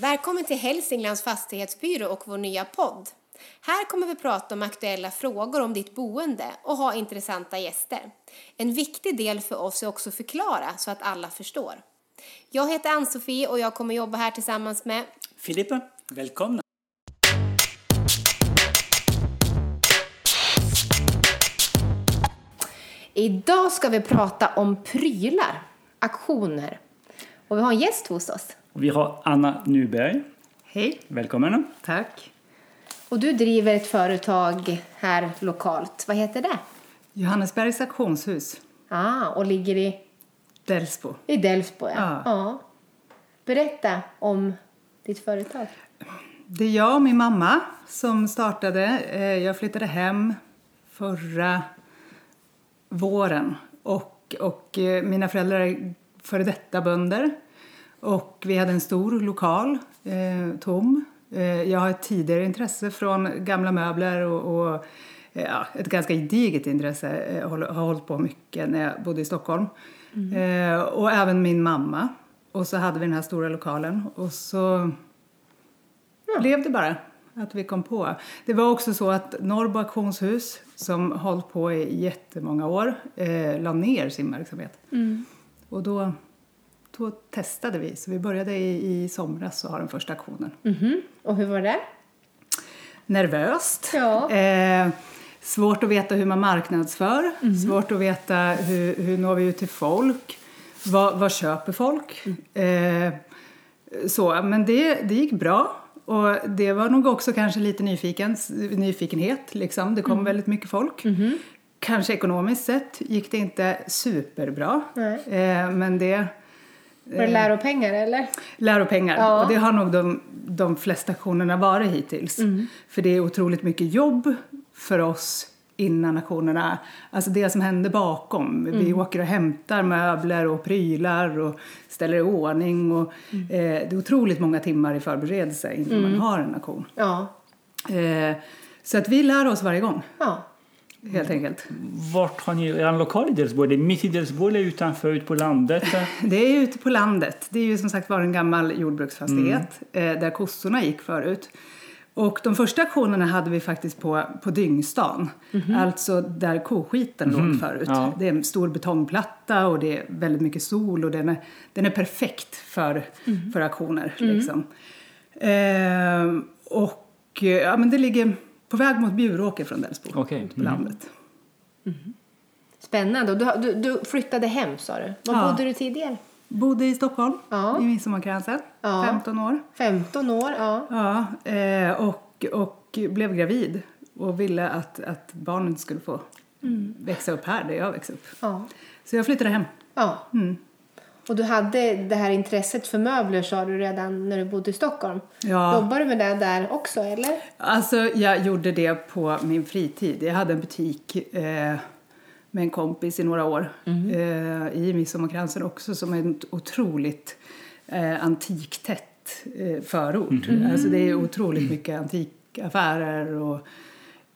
Välkommen till Hälsinglands fastighetsbyrå och vår nya podd. Här kommer vi prata om aktuella frågor om ditt boende och ha intressanta gäster. En viktig del för oss är också att förklara så att alla förstår. Jag heter Ann-Sofie och jag kommer jobba här tillsammans med Filippa, välkomna! Idag ska vi prata om prylar, aktioner. Och vi har en gäst hos oss. Vi har Anna Nyberg. Hej. Välkommen. Tack. Och du driver ett företag här lokalt. Vad heter det? Johannesbergs auktionshus. Ah, och ligger i, Delsbo. i Delsbo, ja. Ja. ja. Berätta om ditt företag. Det är jag och min mamma som startade. Eh, Jag flyttade hem förra våren. Och, och eh, mina föräldrar är före detta bönder. Och vi hade en stor lokal, eh, tom. Eh, jag har ett tidigare intresse från gamla möbler och, och eh, ja, ett ganska gediget intresse. Jag håller- har hållit på mycket när jag bodde i Stockholm. Eh, och även min mamma. Och så hade vi den här stora lokalen. Och så blev det bara att vi kom på. Det var också så att Norrbo auktionshus, som hållit på i jättemånga år, eh, la ner sin verksamhet. Och då, då testade vi. Så vi började i, i somras och ha den första auktionen. Mhm. Och hur var det? Nervöst. Ja. Eh, svårt att veta hur man marknadsför. Svårt att veta hur, hur når vi ut till folk. Vad, vad köper folk? Eh, så, men det, det gick bra. Och det var nog också kanske lite nyfiken, nyfikenhet. Liksom. Det kom väldigt mycket folk. Kanske ekonomiskt sett gick det inte superbra. Eh, men det... Var det läropengar eller? Läropengar. Ja. Och det har nog de, de flesta auktionerna varit hittills. För det är otroligt mycket jobb för oss innan auktionerna. Alltså det som händer bakom. Vi åker och hämtar möbler och prylar och ställer i ordning. Och, eh, det är otroligt många timmar i förberedelse innan man har en auktion. Ja. Eh, så att vi lär oss varje gång, Ja. Helt enkelt. Vart har ni er lokal i Delsbo? Är det mitt i Delsbo eller utanför, ute på landet? Det är ute på landet. Det är ju som sagt var en gammal jordbruksfastighet eh, där kossorna gick förut. Och de första auktionerna hade vi faktiskt på, på Dyngstan. Alltså där koskiten låg förut. Ja. Det är en stor betongplatta och det är väldigt mycket sol och den är, den är perfekt för, för auktioner. Liksom. Eh, och ja, men det ligger på väg mot Bjuråker från Delsbo. Okej. På landet. Spännande. Och du, du, du flyttade hem sa du. Var Ja. bodde du tidigare? Bodde i Stockholm Ja. i Midsommarkransen. Ja. 15 år. 15 år, ja. Ja, eh, och, och blev gravid och ville att, att barnen skulle få växa upp här där jag växte upp. ja. Så jag flyttade hem. ja. Och du hade det här intresset för möbler sa du redan när du bodde i Stockholm. Ja. Jobbar du med det där också eller? Alltså jag gjorde det på min fritid. Jag hade en butik eh, med en kompis i några år eh, i Midsommarkransen också som är ett otroligt eh, antiktätt eh, förort. Alltså det är otroligt mycket antikaffärer och,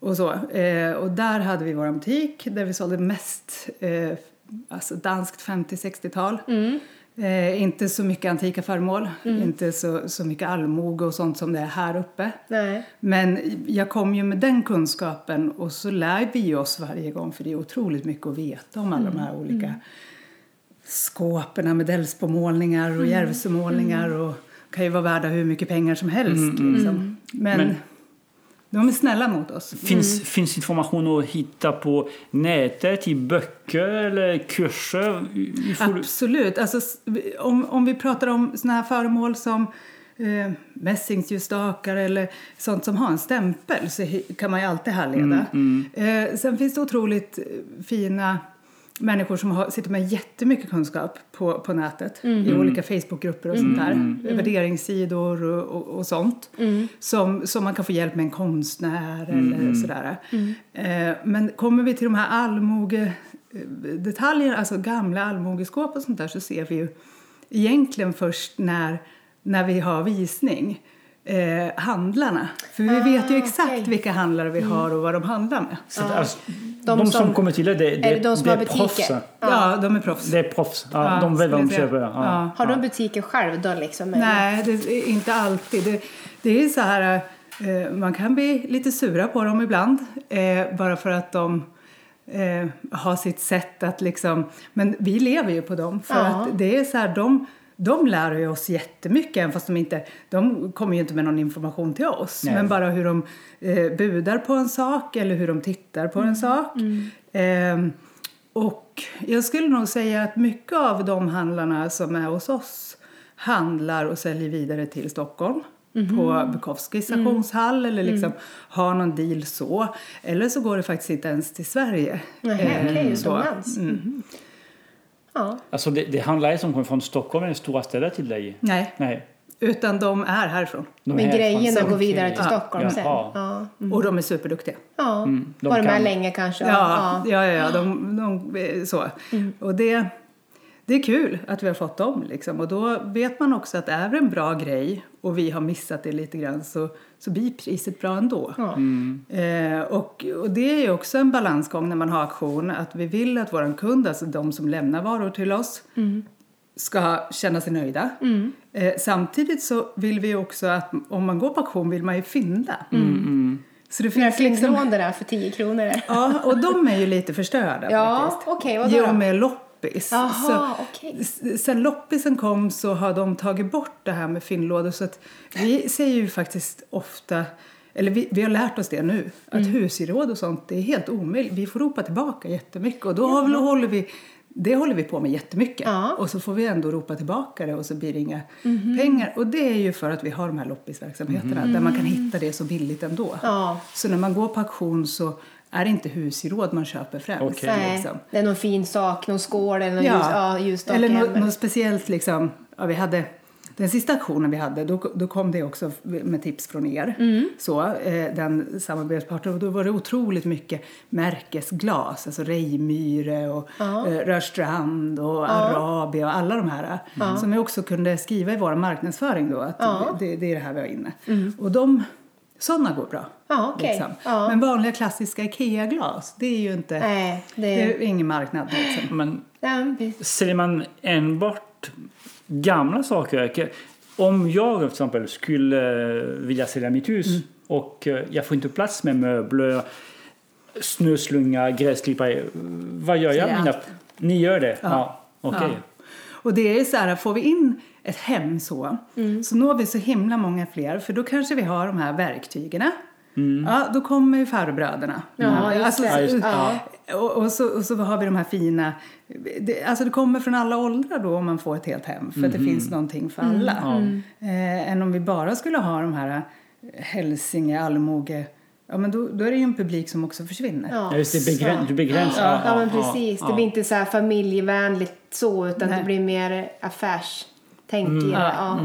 och så. Eh, och där hade vi vår butik där vi sålde mest eh, alltså danskt 50-60-tal. Eh, inte så mycket antika föremål, inte så, så mycket allmoge och sånt som det är här uppe. Nej. Men jag kom ju med den kunskapen och så lär vi oss varje gång för det är otroligt mycket att veta om alla de här olika skåpen med Delsbo-målningar och Järvsömålningar och kan ju vara värda hur mycket pengar som helst. Liksom. Men, Men- de är snälla mot oss. Finns, finns information att hitta på nätet, i böcker eller kurser? Absolut. Alltså, om, om vi pratar om såna här föremål som eh, mässingsljusstakar eller sånt som har en stämpel så kan man ju alltid härleda. Eh, sen finns det otroligt eh, fina människor som har, sitter med jättemycket kunskap på, på nätet i olika Facebookgrupper och sånt där. Värderingssidor och, och, och sånt. Som, som man kan få hjälp med en konstnär eller sådär. Eh, men kommer vi till de här allmoge detaljer, alltså gamla allmogeskåp och sånt där så ser vi ju egentligen först när, när vi har visning. Eh, handlarna. För vi vet ju exakt okej. vilka handlare vi har och vad de handlar med. Så att, alltså, De de, som, som- kommer till det, det, det, är det de som det är butiker? proffs. Ja, de är proffs. Det är proffs. Ja, Ja, de vet vad de köper. Ja. Ja. Har de butiker själv då liksom? eller? Nej, det är inte alltid. Det, det är så här, eh, man kan bli lite sura på dem ibland. Eh, bara för att de eh, har sitt sätt att liksom... Men vi lever ju på dem. För Ja. att det är så här, de, de lär ju oss jättemycket. Även fast de inte... De kommer ju inte med någon information till oss. Nej. Men bara hur de eh, budar på en sak eller hur de tittar på en sak. Eh, och jag skulle nog säga att mycket av de handlarna som är hos oss handlar och säljer vidare till Stockholm på Bukowski stationshall eller liksom har någon deal så. Eller så går det faktiskt inte ens till Sverige. Nej, Eh, okej, så. Mm. Ja. Alltså det, det handlar som kommer från Stockholm eller stora städer till dig? Nej, Nej. utan de är härifrån. de Men grejerna går vidare till Ja. Stockholm sen? Jaha. Ja. Och de är superduktiga. ja. Mm, de Var de här kan. länge kanske? Ja, ja, ja, ja de, de, så. Och det, det är kul att vi har fått dem liksom. Och då vet man också att är det en bra grej och vi har missat det lite grann så, så blir priset bra ändå. Ja. Eh, och, och det är ju också en balansgång när man har auktion att vi vill att våran kund, alltså de som lämnar varor till oss, ska känna sig nöjda. Eh, samtidigt så vill vi också att om man går på auktion vill man ju fynda. Så det finns liksom, där för 10 kronor? Ja, och de är ju lite förstörda Ja, faktiskt. vadå Jo, då? med loppis. Jaha, Så- s- Sen loppisen kom så har de tagit bort det här med fyndlådor så att vi säger ju faktiskt ofta eller vi, vi har lärt oss det nu, att Mm. husgeråd och sånt det är helt omöjligt. Vi får ropa tillbaka jättemycket och då har håller vi, det håller vi på med jättemycket. Ja. Och så får vi ändå ropa tillbaka det och så blir det inga pengar. Och det är ju för att vi har de här loppisverksamheterna där man kan hitta det så billigt ändå. Mm. Ja. Så när man går på auktion så är det inte husgeråd man köper främst. Nej, Liksom. det är någon fin sak, någon skål eller någon ljus, ja, ljusstake eller något, något speciellt liksom. Ja, vi hade, den sista auktionen vi hade, då, då kom det också med tips från er. Mm. Så, eh, den samarbetspartnern. Och då var det otroligt mycket märkesglas. Alltså Rejmyre och Ja. eh, Rörstrand och Arabia och alla de här. Som vi också kunde skriva i vår marknadsföring då. Att Ja. Mm. det, det är det här vi har inne. Och de, sådana går bra. Ja, okej. Liksom. Ja. Men vanliga klassiska IKEA-glas, det är ju inte... Nej, det Det är... ingen marknad liksom. Men Ja, säljer man enbart gamla saker? Om jag till exempel skulle vilja sälja mitt hus Mm. och eh, jag får inte plats med möbler, snöslunga, gräsklippare. Vad gör jag? Mina... Ni gör det? Ja. Okej. Ja. Och det är så här, får vi in ett hem så, Mm. så når vi så himla många fler. För då kanske vi har de här verktygen. Mm. Ja, då kommer ju farbröderna. Ja, just det. Ja, just det. Ja. Och, och, så, och så har vi de här fina... Det, alltså det kommer från alla åldrar då om man får ett helt hem. För att det Mhm. finns någonting för alla. Mm. Eh, än om vi bara skulle ha de här Hälsinge, Almoge... Ja, men då, då är det ju en publik som också försvinner. Ja. Just det, begräns, du begränsar. Ja, ja, men precis. ja, Det blir inte så här familjevänligt så, utan Nej. det blir mer affärstänk Mm. i det. Ja.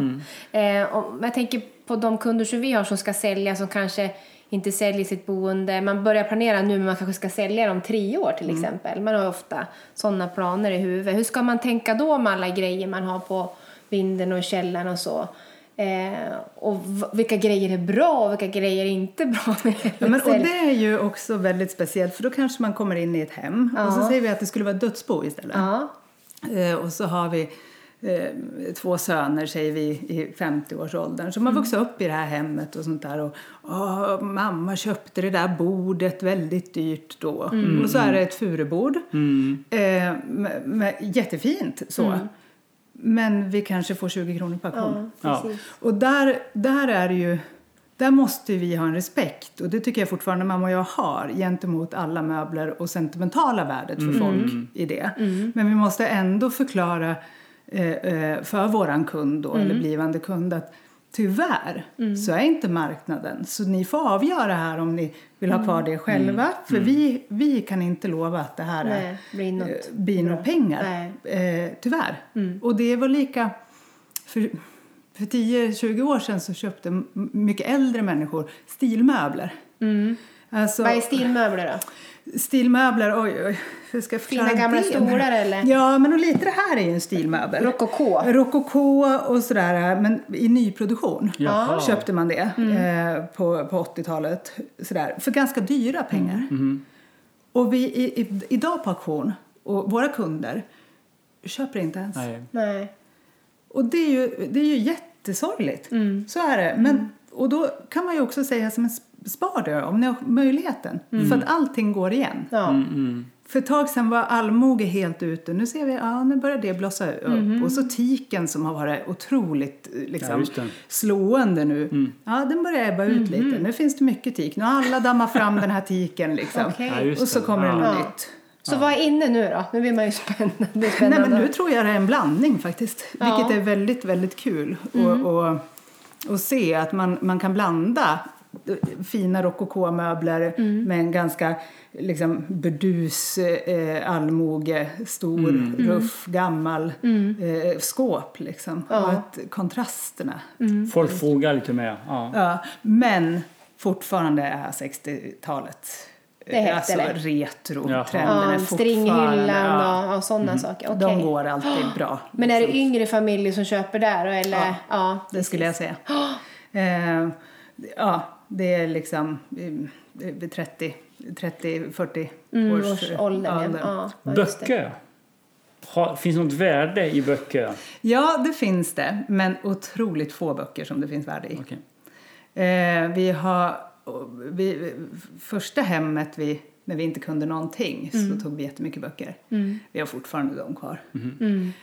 Eh, och jag tänker på de kunder som vi har som ska sälja, som kanske inte säljer sitt boende. Man börjar planera nu, men man kanske ska sälja om tre år till Mm. exempel. Man har ofta sådana planer i huvudet. Hur ska man tänka då med alla grejer man har på vinden och källaren och så? Eh, och vilka grejer är bra och vilka grejer är inte bra? med Ja, men, och det är ju också väldigt speciellt för då kanske man kommer in i ett hem och så Ja. säger vi att det skulle vara dödsbo istället. Ja. Eh, och så har vi eh, två söner, säger vi, i 50-årsåldern som har vuxit upp i det här hemmet och sånt där. Och, "Åh, mamma köpte det där bordet väldigt dyrt då. Och så är det ett furubord. Eh, med, med, jättefint så. Men vi kanske får 20 kronor på auktion. Ja. Och där, där är ju... Där måste vi ha en respekt, och det tycker jag fortfarande mamma och jag har, gentemot alla möbler och sentimentala värdet för folk i det. Men vi måste ändå förklara eh, eh, för våran kund då, eller blivande kund att tyvärr så är inte marknaden. Så ni får avgöra här om ni vill ha kvar det själva. För vi, vi kan inte lova att det här är, blir något eh, blir några pengar. Eh, tyvärr. Och det var lika... För, för 10-20 år sedan så köpte mycket äldre människor stilmöbler. Alltså, Vad är stilmöbler då? Stilmöbler, oj, oj. Hur ska jag Fina gamla stolar, eller? Ja, men och lite det här är ju en stilmöbel. Rokoko? Rokoko och sådär, men i nyproduktion Jaha. köpte man det Mm. eh, på, på 80-talet. Sådär, för ganska dyra pengar. Mm. Och vi i, i, idag på auktion, och våra kunder köper inte ens. Nej. Nej. Och det är ju, det är ju jättesorgligt. Mm. Så är det. Men, och då kan man ju också säga som en spar det om ni har möjligheten. För att allting går igen. Mm. Ja. För ett tag sedan var allmoge helt ute. Nu ser vi, ja nu börjar det blossa upp. Mhm. Och så tiken som har varit otroligt eh, Ja, liksom, det. slående nu. Ja, den börjar ebba ut Mhm. lite. Nu finns det mycket tik. Nu har alla dammat fram den här tiken liksom. Okej. Ja, Och så kommer det Ja. något Ja. nytt. Så vad är inne nu då? Nu blir man ju spännande. Är Nej men nu tror jag det är en blandning faktiskt. Ja. Mm. Vilket är väldigt, väldigt kul. Och, och, och se att man, man kan blanda fina rokokomöbler Mm. med en ganska liksom burdus eh, allmoge, stor Mm. ruff, gammal Mm. eh, skåp liksom. Ja. Och att kontrasterna. Folk frågar lite mer. Ja. Ja, men fortfarande är 60-talet Det alltså retro-trenden är Ja, stringhyllan ja. och, och sådana saker. Okej. De går alltid bra. Men är det liksom. yngre familjer som köper där? Eller? Ja. ja Det skulle jag säga. Eh, ja, det är liksom eh, vid 30, 30 40 Mm, års, års ålder. Ja. Ja, just det. Böcker. Har, finns det något värde i böcker? Ja, det finns det. Men otroligt få böcker som det finns värde i. Okej. Eh, vi har... Vi, första hemmet vi, när vi inte kunde någonting så tog vi jättemycket böcker. Vi har fortfarande dem kvar.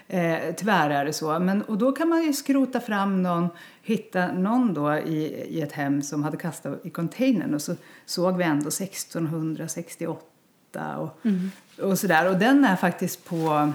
Eh, tyvärr är det så. Men, och då kan man ju skrota fram någon, hitta någon då i, i ett hem som hade kastat i containern och så såg vi ändå 1668 och, och sådär. Och den är faktiskt på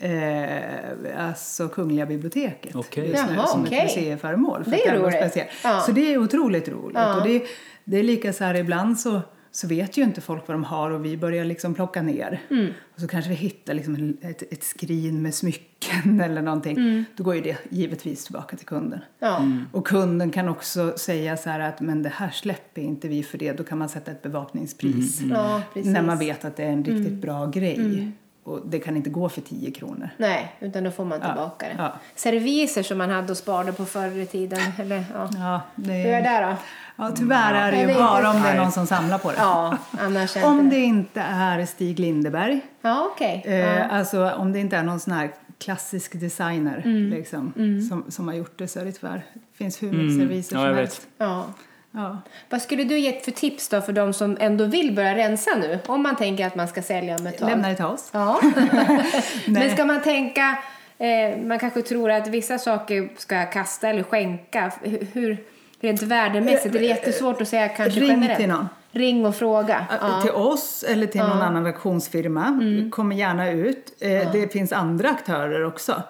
Eh, alltså Kungliga biblioteket Okej. just nu Jaha, som okej. ett museiföremål. för Det är roligt. Ja. Så det är otroligt roligt. Ja. Och det, det är lika så här ibland så, så vet ju inte folk vad de har och vi börjar liksom plocka ner. Mm. Och så kanske vi hittar liksom ett, ett skrin med smycken eller någonting. Mm. Då går ju det givetvis tillbaka till kunden. Ja. Och kunden kan också säga så här att men det här släpper inte vi för det. Då kan man sätta ett bevakningspris. ja, precis. När man vet att det är en riktigt bra grej. Och det kan inte gå för 10 kronor. Nej, utan då får man tillbaka det. ja. Serviser som man hade och sparade på förr i tiden. Eller, ja. Ja, det, Hur är det då? ja, tyvärr är det ju bara om det är någon som samlar på det. Ja, annars är Om det inte är Stig Lindeberg, Ja, okej. eh, Ja. alltså om det inte är någon sån här klassisk designer Mm. liksom, som, som har gjort det så är det tyvärr. Det finns hur mycket Mm. serviser Ja, som jag helst. vet. Ja. Ja. Vad skulle du ge för tips då för de som ändå vill börja rensa nu? Om man tänker att man ska sälja om ett tag. Lämna det till oss. Ja. Men ska man tänka, eh, man kanske tror att vissa saker ska jag kasta eller skänka. Hur, rent värdemässigt, det är jättesvårt att säga kanske Ring generellt. till någon. Ring och fråga. Ja. Till oss eller till någon annan auktionsfirma. Kommer gärna ut. Eh, Det finns andra aktörer också.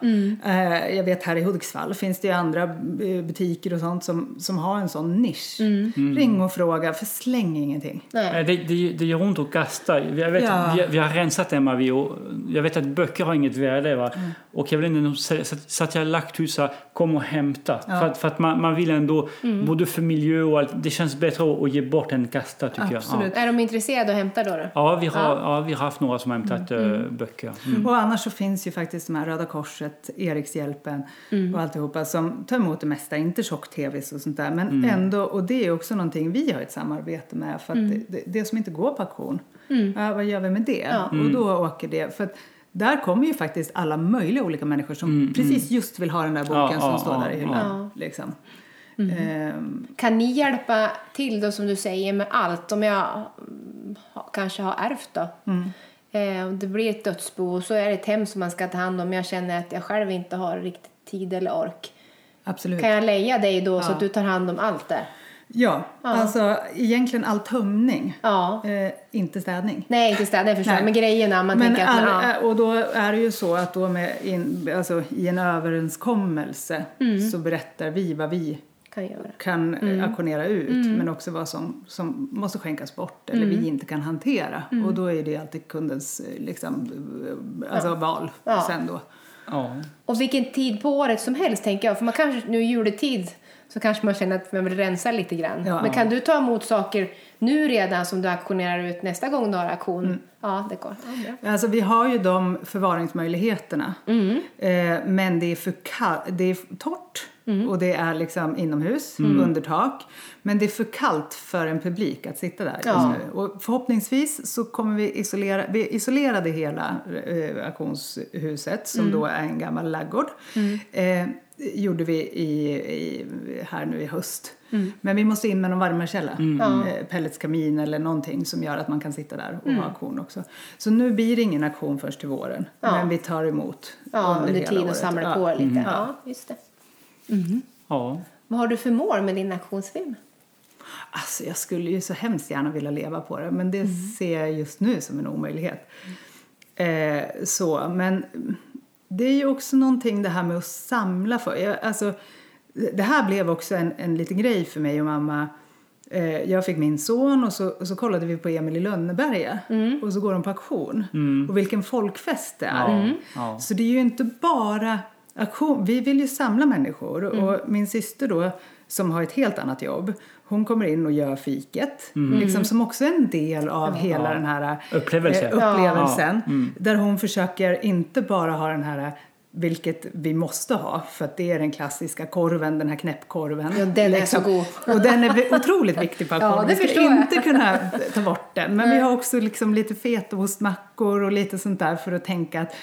Eh, jag vet här i Hudiksvall finns det ju andra eh, butiker och sånt som, som har en sån nisch. Ring och fråga, för släng ingenting. Nej. Det, det, det gör ont att kasta. Jag vet, Ja. vi, vi har rensat hemma vi och jag vet att böcker har inget värde. Va? Mm. Och jag vill ändå säga så, så att jag har lagt så här, kom och hämta. För, att, för att man, man vill ändå, Mm. både för miljö och allt, det känns bättre att, att ge bort än kasta tycker Absolut. jag. Är de intresserade att hämta då? då? Ja. Ja, vi har, ja. vi har haft några som har hämtat eh, böcker. Mm. Och annars så finns ju faktiskt de här Röda Korset, Erikshjälpen och alltihopa som tar emot det mesta, inte tjock-tvs och sånt där. Men ändå, och det är också någonting vi har ett samarbete med för att det, det, det som inte går på auktion, ja, vad gör vi med det? Och då åker det, för att där kommer ju faktiskt alla möjliga olika människor som precis just vill ha den där boken Ja, som ja, står ja, där i hyllan. Liksom. Ehm, Kan ni hjälpa till då som du säger med allt? Om jag mm, kanske har ärvt då? Eh, om det blir ett dödsbo och så är det ett hem som man ska ta hand om. Jag känner att jag själv inte har riktigt tid eller ork. absolut. Kan jag leja dig då så Ja. att du tar hand om allt där? Ja, alltså egentligen all tömning, Ja. eh, inte städning. Nej, inte städa, det förstår. Nej. Men grejerna, man tänker att man, all- ja. äh, Och då är det ju så att då med in, alltså, i en överenskommelse Mm. så berättar vi vad vi kan göra. kan Mm. eh, auktionera ut men också vad som, som måste skänkas bort eller Mm. vi inte kan hantera. Och då är det alltid kundens eh, liksom, eh, alltså val Ja. sen då. Ja. Och vilken tid på året som helst tänker jag. För man kanske, nu i juletid, så kanske man känner att man vill rensa lite grann. Ja. Men kan du ta emot saker nu redan som du auktionerar ut nästa gång du har auktion? Mm. Ja, det går. Ja. Alltså vi har ju de förvaringsmöjligheterna. Eh, men det är, för det är torrt och det är liksom inomhus under tak. Men det är för kallt för en publik att sitta där just Ja. nu. Och förhoppningsvis så kommer vi isolera, vi isolerade hela eh, auktionshuset som då är en gammal laggård. Eh, gjorde vi i, i, här nu i höst. Men vi måste in med någon värmekälla. Eh, pelletskamin eller någonting som gör att man kan sitta där och ha auktion också. Så nu blir det ingen auktion först till våren. Ja. Men vi tar emot Ja, under hela tiden och året. samlar Ja. på lite. Ja, just det. Ja. Vad har du för mål med din auktionsfilm? Alltså jag skulle ju så hemskt gärna vilja leva på det men det ser jag just nu som en omöjlighet. Eh, så, men det är ju också någonting det här med att samla för. Jag, alltså, det här blev också en, en liten grej för mig och mamma. Eh, jag fick min son och så, och så kollade vi på Emil i Lönneberga och så går de på auktion. Och vilken folkfest det är. Ja. Ja. Så det är ju inte bara aktion. Vi vill ju samla människor. Och min syster då, som har ett helt annat jobb, hon kommer in och gör fiket. Liksom, som också är en del av hela den här Upplevelse. eh, upplevelsen. Där hon försöker inte bara ha den här vilket vi måste ha, för att det är den klassiska korven, den här knäppkorven. Liksom. Ja, den är så god. Och den är otroligt viktig på Ja, vi jag. inte kunna ta bort den. Men vi har också liksom lite fetaostmackor och lite sånt där för att tänka att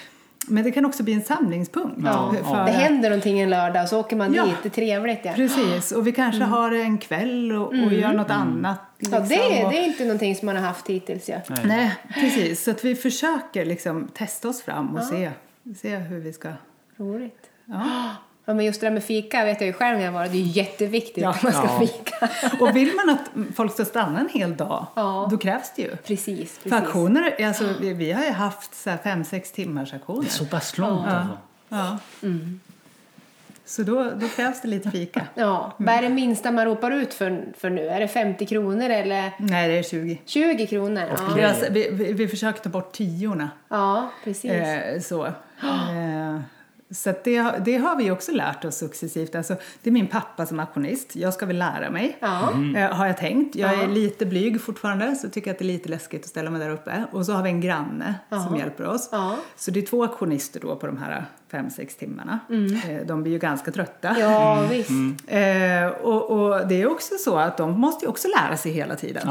men det kan också bli en samlingspunkt. Ja, för ja. Det händer någonting en lördag så åker man Ja. dit. Det är trevligt. Ja. Precis, och vi kanske har en kväll och, och gör något annat. Mm. Ja, liksom, det, är, och- det är inte någonting som man har haft hittills. Ja. Nej, precis. Så att vi försöker liksom testa oss fram och se, se hur vi ska... Roligt. Ja. Ja, men just det där med fika vet jag ju själv när jag var Det är jätteviktigt Ja. att man ska Ja. fika. Och vill man att folk ska stanna en hel dag, Ja. då krävs det ju. Precis, För precis. auktioner, alltså, vi, vi har ju haft så här fem, sex timmars auktioner. Så pass långt alltså. Ja. Så då, då krävs det lite fika. Ja. Vad är det minsta man ropar ut för, för nu? Är det 50 kronor eller Nej, det är 20. 20 kronor? Ja, Vi, har, vi, vi, vi försöker ta bort tiorna. ja precis. Eh, så. Eh, så det, har- det har vi också lärt oss successivt. Alltså, det är min pappa som auktionist. Jag ska väl lära mig, Ja. eh, har jag tänkt. Jag är Ja. lite blyg fortfarande, så tycker att det är lite läskigt att ställa mig där uppe. Och så har vi en granne som hjälper oss. Ja. Så det är två auktionister då på de här fem, sex timmarna. Eh, de blir ju ganska trötta. Mm. Ja, visst. Eh, och, och det är också så att de måste ju också lära sig hela tiden.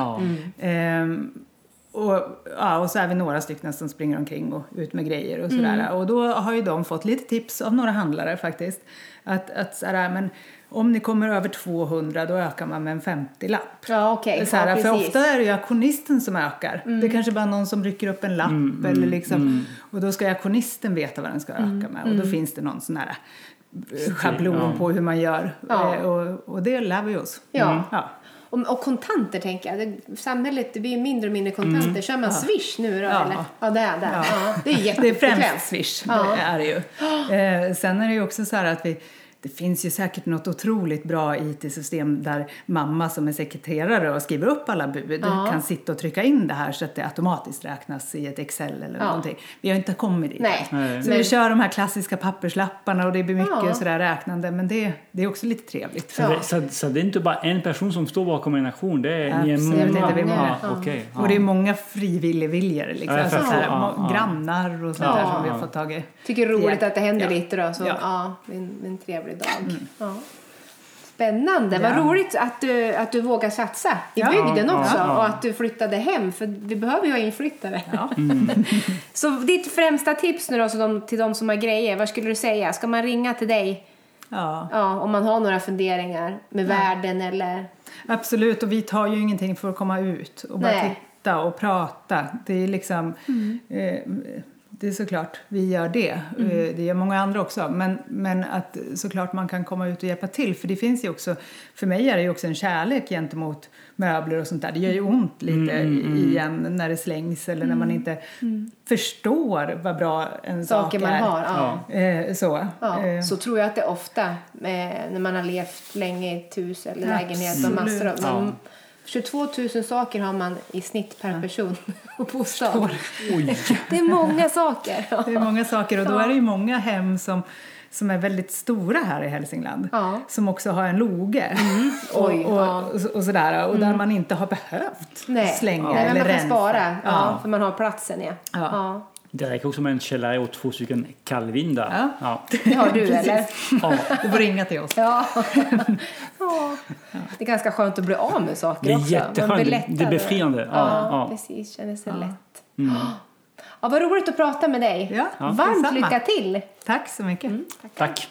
Och, ja, och så är vi några stycken som springer omkring och ut med grejer och sådär. Och då har ju de fått lite tips av några handlare faktiskt. Att, att sådär, men om ni kommer över 200 då ökar man med en 50-lapp. Ja. Så här, Ja, för precis. ofta är det ju auktionisten som ökar. Det är kanske bara någon som rycker upp en lapp eller liksom, och då ska auktionisten veta vad den ska öka med. Och då finns det någon sån här eh, schablon Ja. på hur man gör. Ja. Eh, Och, och det lär vi oss. Ja. ja. Och, och kontanter tänker jag. Det, samhället det blir ju mindre och mindre kontanter. Kör man Swish nu då? Mm. Ja. Eller? Ja, det är det. Ja. Ja. det är Det är jättebekvämt. främst Swish, Ja. det är det ju. Eh, sen är det ju också så här att vi, det finns ju säkert något otroligt bra IT-system där mamma som är sekreterare och skriver upp alla bud Ja. kan sitta och trycka in det här så att det automatiskt räknas i ett Excel eller Ja. någonting. Vi har inte kommit dit Nej. Så Men- vi kör de här klassiska papperslapparna och det blir mycket Ja. sådär räknande men det, det är också lite trevligt. Så, det, så, så det är inte bara en person som står bakom en aktion, det är, ni är Absolut många? inte, vi många. Ja, okej. Och det är många frivilligviljor liksom. Alltså, ja. Grannar och sånt Ja. där som vi har fått tag i. Tycker det är roligt Ja. att det händer Ja. lite då. Så, ja. Ja. det är en, det är en trevlig dag. Ja. Spännande. Vad Ja. roligt att du, att du vågar satsa i Ja. bygden också. ja. Och att du flyttade hem. För vi behöver ju ha inflyttare. Ja. Så ditt främsta tips nu då så de, till de som har grejer. Vad skulle du säga? Ska man ringa till dig Ja. om man har några funderingar med världen eller? Absolut, och vi tar ju ingenting för att komma ut och bara Nej. titta och prata. Det är liksom, eh, det är såklart vi gör det. Eh, det gör många andra också. Men, men att såklart man kan komma ut och hjälpa till. För det finns ju också, för mig är det ju också en kärlek gentemot möbler och sånt där. Det gör ju ont lite i- igen när det slängs eller när man inte förstår vad bra en sak Saker man är. har. Ja. Eh, så. Ja, Eh, så tror jag att det ofta eh, när man har levt länge i ett hus eller lägenhet och massor av... Ja. Men 22 000 saker har man i snitt per person och bostad. Oj! Det är många saker. Det är många saker och då Ja. är det ju många hem som som är väldigt stora här i Hälsingland. Ja. Som också har en loge. Oj, och, och, ja. Mm. och, och sådär. Och där man inte har behövt Nej. slänga Nej, men eller man kan rensa. spara. Ja, Ja. För man har platsen, ja. Det räcker också med en källare och två stycken kallvindar. Ja. Ja. Det har du, eller? Ja. Du får ringa till oss. Ja. ja. Det är ganska skönt att bli av med saker Det är också. Jätteskönt. Det- är befriande. Ja, Ja, precis. Känner sig lätt. Ja, vad roligt att prata med dig. Ja, Varmt detsamma. lycka till! Tack så mycket. Mm. Tack.